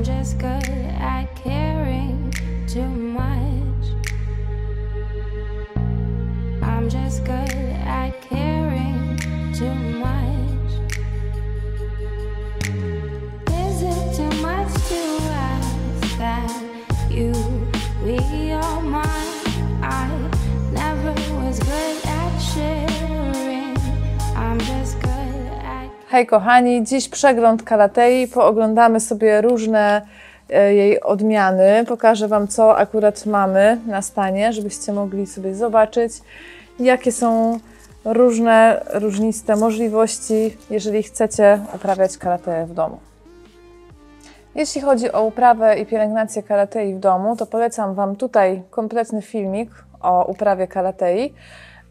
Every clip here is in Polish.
I'm just good at caring too much. Hej kochani, dziś przegląd karatei. Pooglądamy sobie różne e, jej odmiany. Pokażę Wam, co akurat mamy na stanie, żebyście mogli sobie zobaczyć, jakie są różne, różniste możliwości, jeżeli chcecie uprawiać karate w domu. Jeśli chodzi o uprawę i pielęgnację karatei w domu, to polecam Wam tutaj kompletny filmik o uprawie karatei.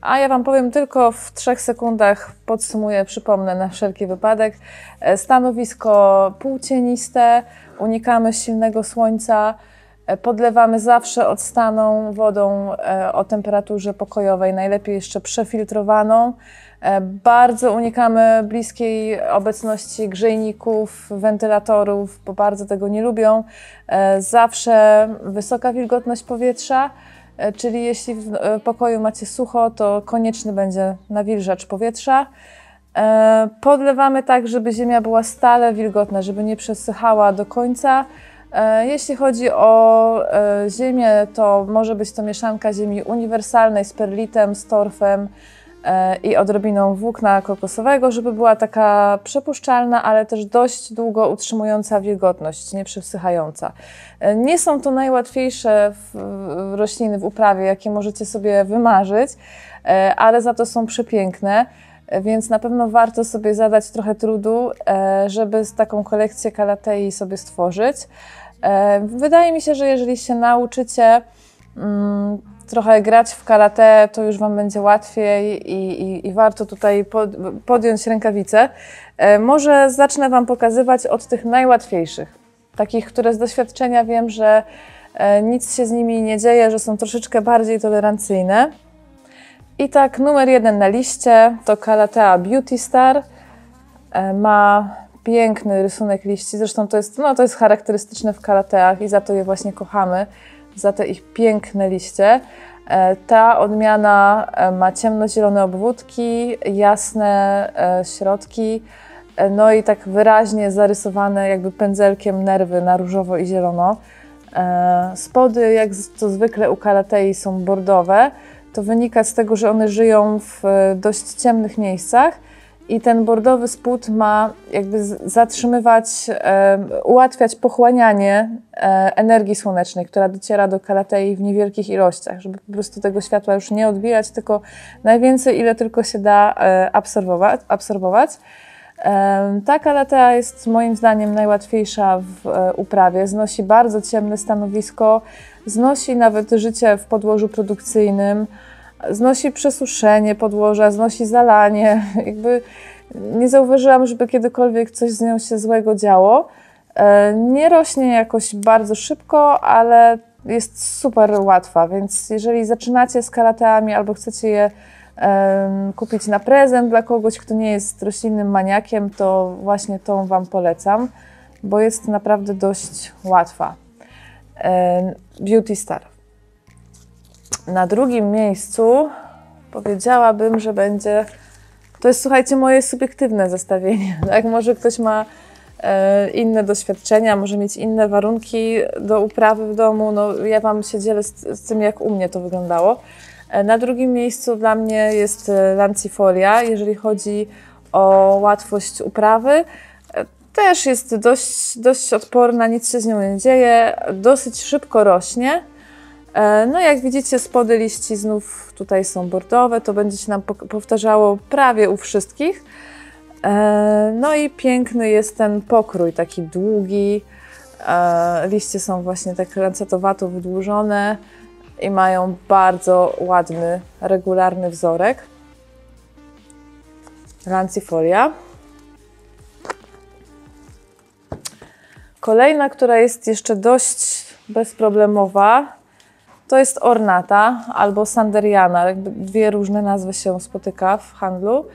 A ja Wam powiem tylko w trzech sekundach, podsumuję, przypomnę na wszelki wypadek. E, Stanowisko półcieniste, unikamy silnego słońca, e, podlewamy zawsze odstaną wodą e, o temperaturze pokojowej, najlepiej jeszcze przefiltrowaną. Bardzo unikamy bliskiej obecności grzejników, wentylatorów, bo bardzo tego nie lubią. Zawsze wysoka wilgotność powietrza. E, Czyli jeśli w e, pokoju macie sucho, to konieczny będzie nawilżacz powietrza. E, Podlewamy tak, żeby ziemia była stale wilgotna, żeby nie przesychała do końca. Jeśli chodzi o ziemię, to może być to mieszanka ziemi uniwersalnej z perlitem, z torfem i odrobiną włókna kokosowego, żeby była taka przepuszczalna, ale też dość długo utrzymująca wilgotność, nie przesychająca. E, Nie są to najłatwiejsze rośliny w uprawie, jakie możecie sobie wymarzyć, e, ale za to są przepiękne. E, Więc na pewno warto sobie zadać trochę trudu, e, żeby taką kolekcję kalatei sobie stworzyć. E, Wydaje mi się, że jeżeli się nauczycie mm, trochę grać w karate, to już Wam będzie łatwiej i, i, i warto tutaj pod, podjąć rękawice. E, Może zacznę Wam pokazywać od tych najłatwiejszych, takich, które z doświadczenia wiem, że e, nic się z nimi nie dzieje, że są troszeczkę bardziej tolerancyjne. I tak, numer jeden na liście to Karatea Beauty Star. E, Ma piękny rysunek liści, zresztą to jest, no, to jest charakterystyczne w karateach i za to je właśnie kochamy, za te ich piękne liście. E, Ta odmiana e, ma ciemnozielone obwódki, jasne e, środki, no i tak wyraźnie zarysowane jakby pędzelkiem nerwy na różowo i zielono. Spody, jak to zwykle u karatei, są bordowe. To wynika z tego, że one żyją w dość ciemnych miejscach i ten bordowy spód ma jakby zatrzymywać, ułatwiać pochłanianie e, energii słonecznej, która dociera do karatei w niewielkich ilościach, żeby po prostu tego światła już nie odbijać, tylko najwięcej, ile tylko się da e, absorbować. absorbować. Ta karatea jest moim zdaniem najłatwiejsza w e, uprawie. Znosi bardzo ciemne stanowisko, znosi nawet życie w podłożu produkcyjnym, znosi przesuszenie podłoża, znosi zalanie. Jakby nie zauważyłam, żeby kiedykolwiek coś z nią się złego działo. E, Nie rośnie jakoś bardzo szybko, ale jest super łatwa, więc jeżeli zaczynacie z karateami albo chcecie je kupić na prezent dla kogoś, kto nie jest roślinnym maniakiem, to właśnie tą Wam polecam, bo jest naprawdę dość łatwa. Em, Beauty Star. Na drugim miejscu powiedziałabym, że będzie. To jest, słuchajcie, moje subiektywne zestawienie. Tak? Może ktoś ma e, inne doświadczenia, może mieć inne warunki do uprawy w domu. No, ja Wam się dzielę z, z tym, jak u mnie to wyglądało. E, Na drugim miejscu dla mnie jest e, lancifolia, jeżeli chodzi o łatwość uprawy. Też jest dość, dość odporna, nic się z nią nie dzieje, dosyć szybko rośnie. E, No jak widzicie, spody liści znów tutaj są bordowe, to będzie się nam powtarzało prawie u wszystkich. E, No i piękny jest ten pokrój, taki długi. E, Liście są właśnie tak lancetowato wydłużone i mają bardzo ładny, regularny wzorek. Lancifolia. Kolejna, która jest jeszcze dość bezproblemowa, to jest ornata albo sanderiana. Dwie różne nazwy się spotyka w handlu.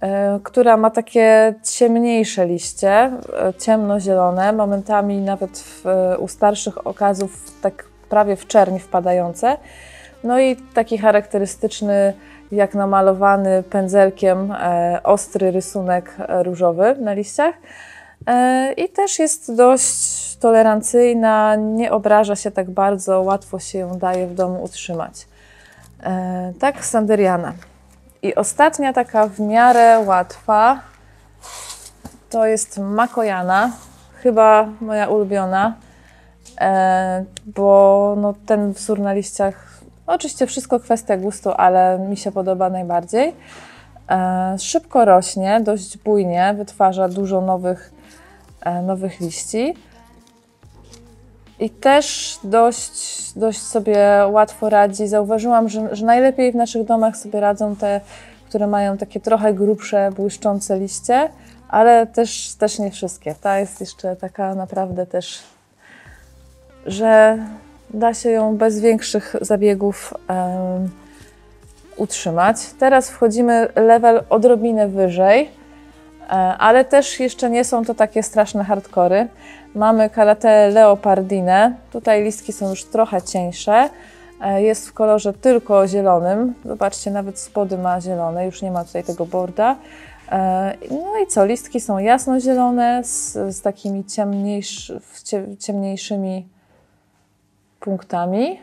e, która ma takie ciemniejsze liście, e, ciemnozielone, momentami nawet w, e, u starszych okazów tak prawie w czerni wpadające. No i taki charakterystyczny, jak namalowany pędzelkiem, ostry rysunek różowy na liściach. E, I też jest dość tolerancyjna, nie obraża się tak bardzo, łatwo się ją daje w domu utrzymać. E, tak, Sanderiana. I ostatnia taka w miarę łatwa to jest Makojana, chyba moja ulubiona, e, bo no, ten wzór na liściach, oczywiście wszystko kwestia gustu, ale mi się podoba najbardziej. Szybko rośnie, dość bujnie, wytwarza dużo nowych, nowych liści. I też dość, dość sobie łatwo radzi. Zauważyłam, że, że najlepiej w naszych domach sobie radzą te, które mają takie trochę grubsze, błyszczące liście, ale też, też nie wszystkie. Ta jest jeszcze taka naprawdę też, że da się ją bez większych zabiegów em, utrzymać. Teraz wchodzimy level odrobinę wyżej, e, ale też jeszcze nie są to takie straszne hardkory. Mamy Karate Leopardinę. Tutaj listki są już trochę cieńsze. E, Jest w kolorze tylko zielonym. Zobaczcie, nawet spody ma zielone, już nie ma tutaj tego borda. E, No i co, listki są jasnozielone z, z takimi ciemniejsz, cie- ciemniejszymi punktami.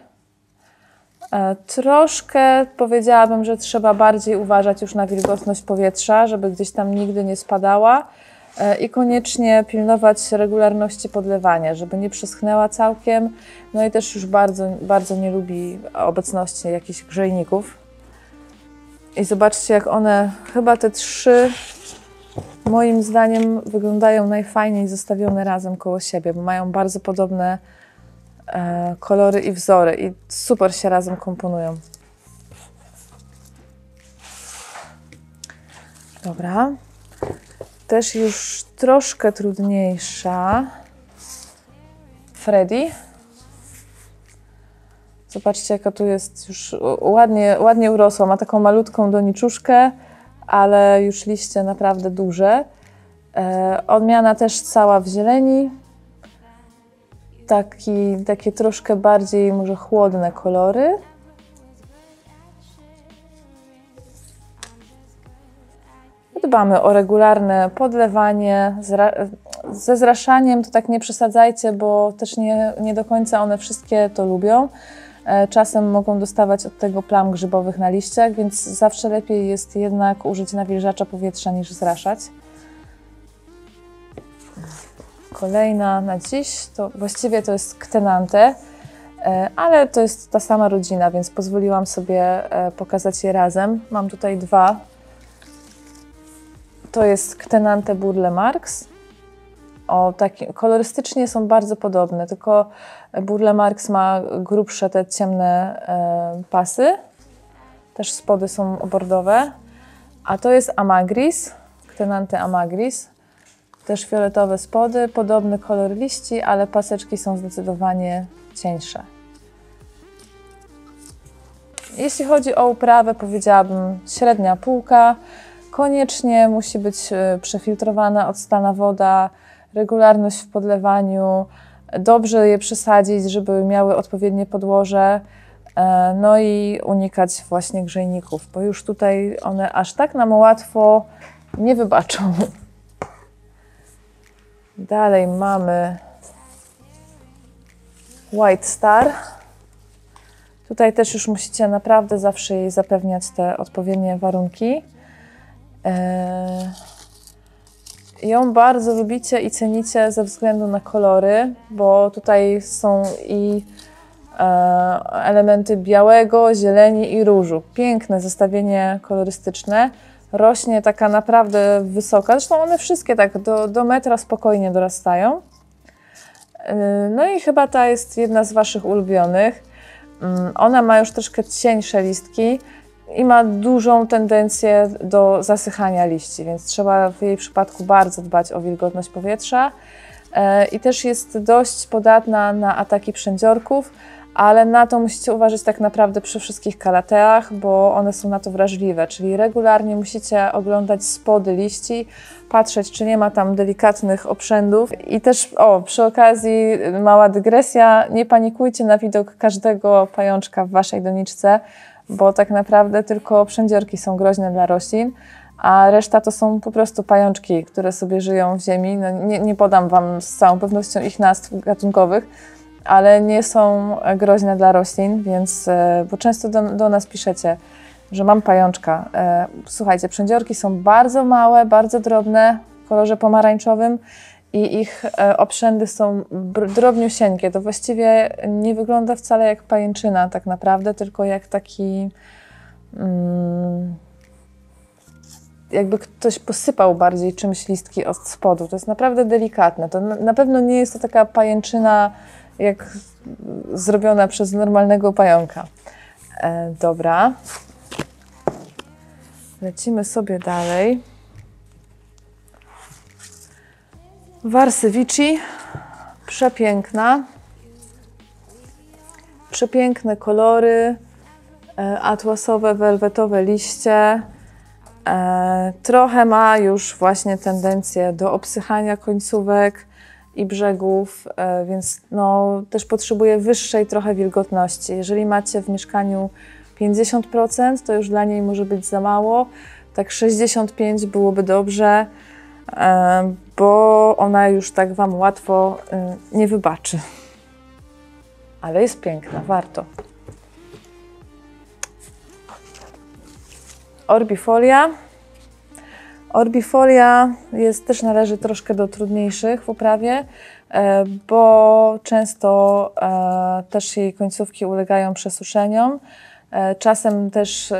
E, Troszkę powiedziałabym, że trzeba bardziej uważać już na wilgotność powietrza, żeby gdzieś tam nigdy nie spadała e, i koniecznie pilnować regularności podlewania, żeby nie przyschnęła całkiem. No i też już bardzo, bardzo nie lubi obecności jakichś grzejników. I zobaczcie, jak one, chyba te trzy, moim zdaniem, wyglądają najfajniej zostawione razem koło siebie, bo mają bardzo podobne kolory i wzory i super się razem komponują. Dobra. Też już troszkę trudniejsza. Freddy. Zobaczcie, jaka tu jest już ładnie, ładnie urosła. Ma taką malutką doniczuszkę, ale już liście naprawdę duże. E, odmiana też cała w zieleni. Taki, takie troszkę bardziej może chłodne kolory. Dbamy o regularne podlewanie. Ze zraszaniem to tak nie przesadzajcie, bo też nie, nie do końca one wszystkie to lubią. E, Czasem mogą dostawać od tego plam grzybowych na liściach, więc zawsze lepiej jest jednak użyć nawilżacza powietrza niż zraszać. Kolejna na dziś to właściwie to jest Ktenante, e, ale to jest ta sama rodzina, więc pozwoliłam sobie e, pokazać je razem. Mam tutaj dwa. To jest Ktenante Burle Marx. O, taki, kolorystycznie są bardzo podobne, tylko Burle Marx ma grubsze te ciemne e, pasy. Też spody są bordowe. A to jest Amagris, Ktenante Amagris. Też fioletowe spody, podobny kolor liści, ale paseczki są zdecydowanie cieńsze. Jeśli chodzi o uprawę, powiedziałabym średnia półka. Koniecznie musi być e, przefiltrowana, odstana woda, regularność w podlewaniu, dobrze je przesadzić, żeby miały odpowiednie podłoże, e, no i unikać właśnie grzejników, bo już tutaj one aż tak nam łatwo nie wybaczą. Dalej mamy White Star. Tutaj też już musicie naprawdę zawsze jej zapewniać te odpowiednie warunki. Eee, Ją bardzo lubicie i cenicie ze względu na kolory, bo tutaj są i e, elementy białego, zieleni i różu. Piękne zestawienie kolorystyczne. Rośnie taka naprawdę wysoka, zresztą one wszystkie tak do, do metra spokojnie dorastają. Yy, No i chyba ta jest jedna z Waszych ulubionych. Mm, Ona ma już troszkę cieńsze listki i ma dużą tendencję do zasychania liści, więc trzeba w jej przypadku bardzo dbać o wilgotność powietrza. E, I też jest dość podatna na ataki przędziorków, ale na to musicie uważać tak naprawdę przy wszystkich kalateach, bo one są na to wrażliwe, czyli regularnie musicie oglądać spody liści, patrzeć, czy nie ma tam delikatnych obszędów. I też, o, przy okazji mała dygresja, nie panikujcie na widok każdego pajączka w waszej doniczce, bo tak naprawdę tylko przędziorki są groźne dla roślin, a reszta to są po prostu pajączki, które sobie żyją w ziemi. No, nie, nie podam wam z całą pewnością ich nazw gatunkowych, ale nie są groźne dla roślin, więc, e, bo często do, do nas piszecie, że mam pajączka. E, słuchajcie, przędziorki są bardzo małe, bardzo drobne, w kolorze pomarańczowym i ich e, obszędy są drobniusieńkie. To właściwie nie wygląda wcale jak pajęczyna tak naprawdę, tylko jak taki... Mm, jakby ktoś posypał bardziej czymś listki od spodu. To jest naprawdę delikatne. To na, na pewno nie jest to taka pajęczyna jak zrobiona przez normalnego pająka. E, dobra. Lecimy sobie dalej. Warsywici. Przepiękna. Przepiękne kolory. E, atłasowe, welwetowe liście. E, trochę ma już właśnie tendencję do obsychania końcówek i brzegów, e, więc no, też potrzebuje wyższej trochę wilgotności. Jeżeli macie w mieszkaniu 50%, to już dla niej może być za mało. Tak 65 byłoby dobrze, e, bo ona już tak Wam łatwo e, nie wybaczy. Ale jest piękna, warto. Orbifolia. Orbifolia jest, też należy troszkę do trudniejszych w uprawie, e, bo często e, też jej końcówki ulegają przesuszeniom. E, czasem też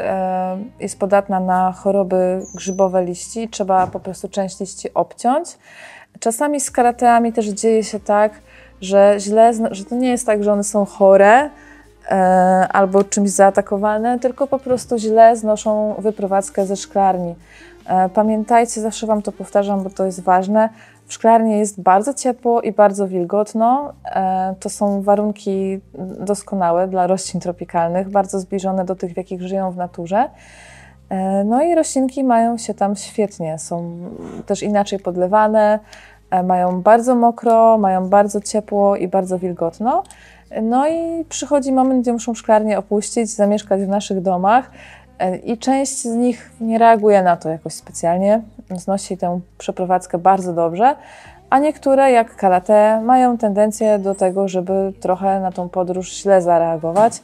jest podatna na choroby grzybowe liści, trzeba po prostu część liści obciąć. Czasami z karateami też dzieje się tak, że źle, że to nie jest tak, że one są chore, albo czymś zaatakowane, tylko po prostu źle znoszą wyprowadzkę ze szklarni. E, pamiętajcie, zawsze Wam to powtarzam, bo to jest ważne. W szklarni jest bardzo ciepło i bardzo wilgotno. E, to są warunki doskonałe dla roślin tropikalnych, bardzo zbliżone do tych, w jakich żyją w naturze. E, no i roślinki mają się tam świetnie, są też inaczej podlewane, mają bardzo mokro, mają bardzo ciepło i bardzo wilgotno. No i przychodzi moment, gdzie muszą szklarnię opuścić, zamieszkać w naszych domach. E, I część z nich nie reaguje na to jakoś specjalnie, znosi tę przeprowadzkę bardzo dobrze, a niektóre, jak karate, mają tendencję do tego, żeby trochę na tą podróż źle zareagować.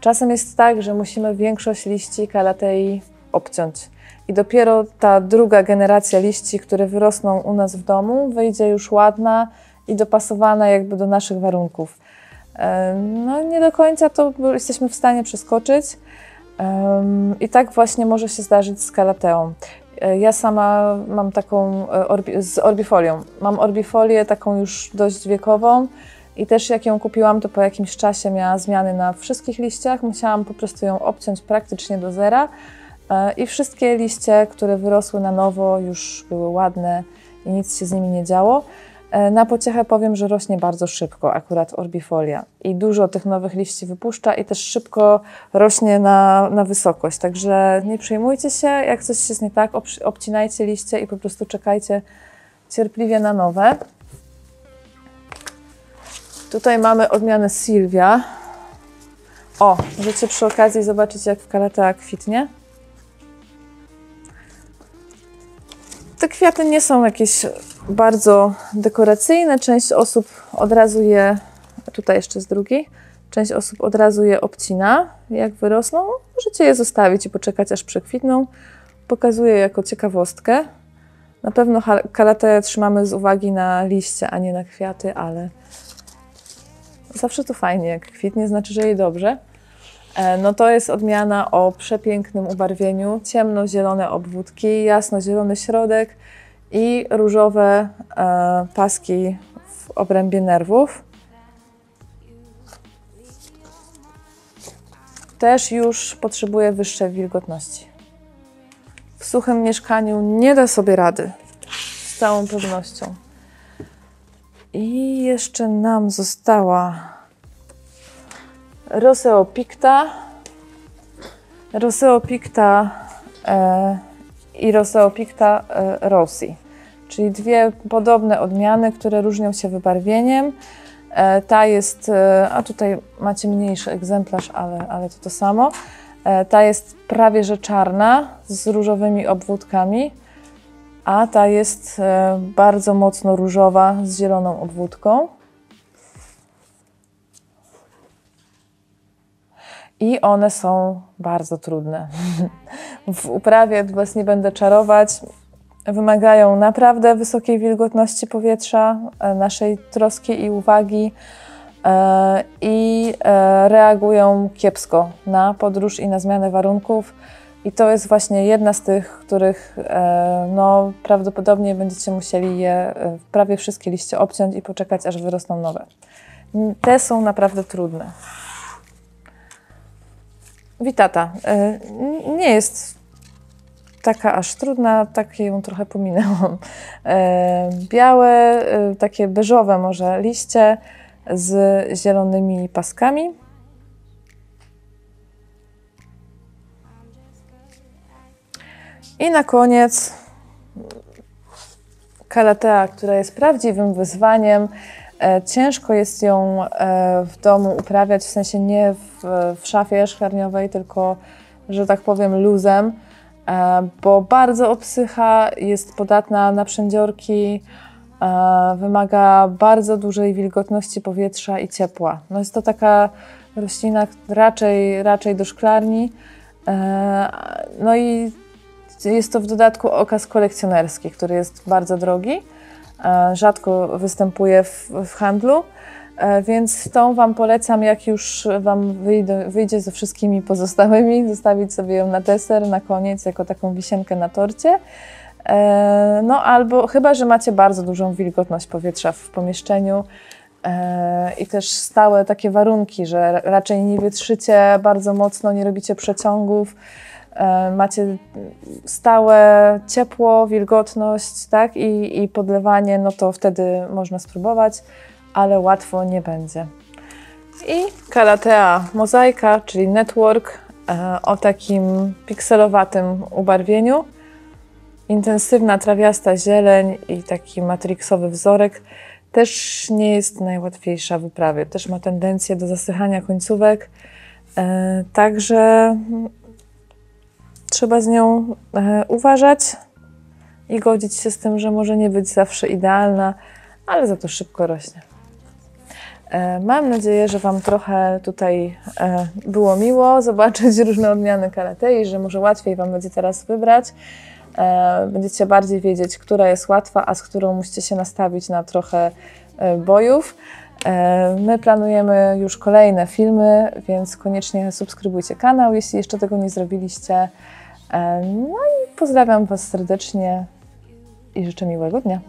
Czasem jest tak, że musimy większość liści kalatei obciąć. I dopiero ta druga generacja liści, które wyrosną u nas w domu, wyjdzie już ładna i dopasowana jakby do naszych warunków. No nie do końca to jesteśmy w stanie przeskoczyć, i tak właśnie może się zdarzyć z kalateą. E, ja sama mam taką e, orbi z orbifolią. Mam orbifolię taką już dość wiekową i też jak ją kupiłam, to po jakimś czasie miała zmiany na wszystkich liściach. Musiałam po prostu ją obciąć praktycznie do zera e, i wszystkie liście, które wyrosły na nowo, już były ładne i nic się z nimi nie działo. E, na pociechę powiem, że rośnie bardzo szybko, akurat orbifolia. I dużo tych nowych liści wypuszcza i też szybko rośnie na, na wysokość. Także nie przejmujcie się, jak coś jest nie tak, obcinajcie liście i po prostu czekajcie cierpliwie na nowe. Tutaj mamy odmianę Sylwia. O, możecie przy okazji zobaczyć, jak kaleta kwitnie. Te kwiaty nie są jakieś bardzo dekoracyjne. Część osób od razu je, tutaj jeszcze z drugiej, część osób od razu je obcina. Jak wyrosną, możecie je zostawić i poczekać aż przekwitną. Pokazuję jako ciekawostkę. Na pewno kalatę trzymamy z uwagi na liście, a nie na kwiaty, ale zawsze to fajnie, jak kwitnie, znaczy, że jej dobrze. E, no to jest odmiana o przepięknym ubarwieniu, ciemno-zielone obwódki, jasno-zielony środek i różowe e, paski w obrębie nerwów. Też już potrzebuje wyższej wilgotności. W suchym mieszkaniu nie da sobie rady, z całą pewnością. I jeszcze nam została Roseopicta, Roseopicta e, i Roseopicta e, rossi, czyli dwie podobne odmiany, które różnią się wybarwieniem. E, ta jest, e, a tutaj macie mniejszy egzemplarz, ale, ale to to samo. Ta jest prawie że czarna z różowymi obwódkami, a ta jest bardzo mocno różowa z zieloną obwódką. I one są bardzo trudne. W uprawie Was nie będę czarować. Wymagają naprawdę wysokiej wilgotności powietrza, e, naszej troski i uwagi e, i e, reagują kiepsko na podróż i na zmianę warunków. I to jest właśnie jedna z tych, których no, prawdopodobnie będziecie musieli je prawie wszystkie liście obciąć i poczekać, aż wyrosną nowe. Te są naprawdę trudne. Witata. Nie jest taka aż trudna, tak ją trochę pominęłam. Białe, takie beżowe może liście z zielonymi paskami. I na koniec kalatea, która jest prawdziwym wyzwaniem. E, ciężko jest ją e, w domu uprawiać, w sensie nie w, w szafie szklarniowej, tylko, że tak powiem, luzem, e, bo bardzo obsycha, jest podatna na przędziorki, wymaga bardzo dużej wilgotności powietrza i ciepła. No jest to taka roślina raczej, raczej do szklarni. No i jest to w dodatku okaz kolekcjonerski, który jest bardzo drogi. E, rzadko występuje w, w handlu, e, więc tą Wam polecam, jak już Wam wyjdzie, wyjdzie ze wszystkimi pozostałymi, zostawić sobie ją na deser, na koniec, jako taką wisienkę na torcie. E, no albo chyba, że macie bardzo dużą wilgotność powietrza w pomieszczeniu i też stałe takie warunki, że raczej nie wytrzycie bardzo mocno, nie robicie przeciągów, macie stałe ciepło, wilgotność tak? I, i podlewanie, no to wtedy można spróbować, ale łatwo nie będzie. I Kalatea mozaika, czyli network e, o takim pikselowatym ubarwieniu. Intensywna, trawiasta zieleń i taki matrixowy wzorek też nie jest najłatwiejsza w uprawie. Też ma tendencję do zasychania końcówek. E, także trzeba z nią e, uważać i godzić się z tym, że może nie być zawsze idealna, ale za to szybko rośnie. E, mam nadzieję, że Wam trochę tutaj e, było miło zobaczyć różne odmiany karate że może łatwiej Wam będzie teraz wybrać. Będziecie bardziej wiedzieć, która jest łatwa, a z którą musicie się nastawić na trochę bojów. My planujemy już kolejne filmy, więc koniecznie subskrybujcie kanał, jeśli jeszcze tego nie zrobiliście. E, no i pozdrawiam Was serdecznie i życzę miłego dnia.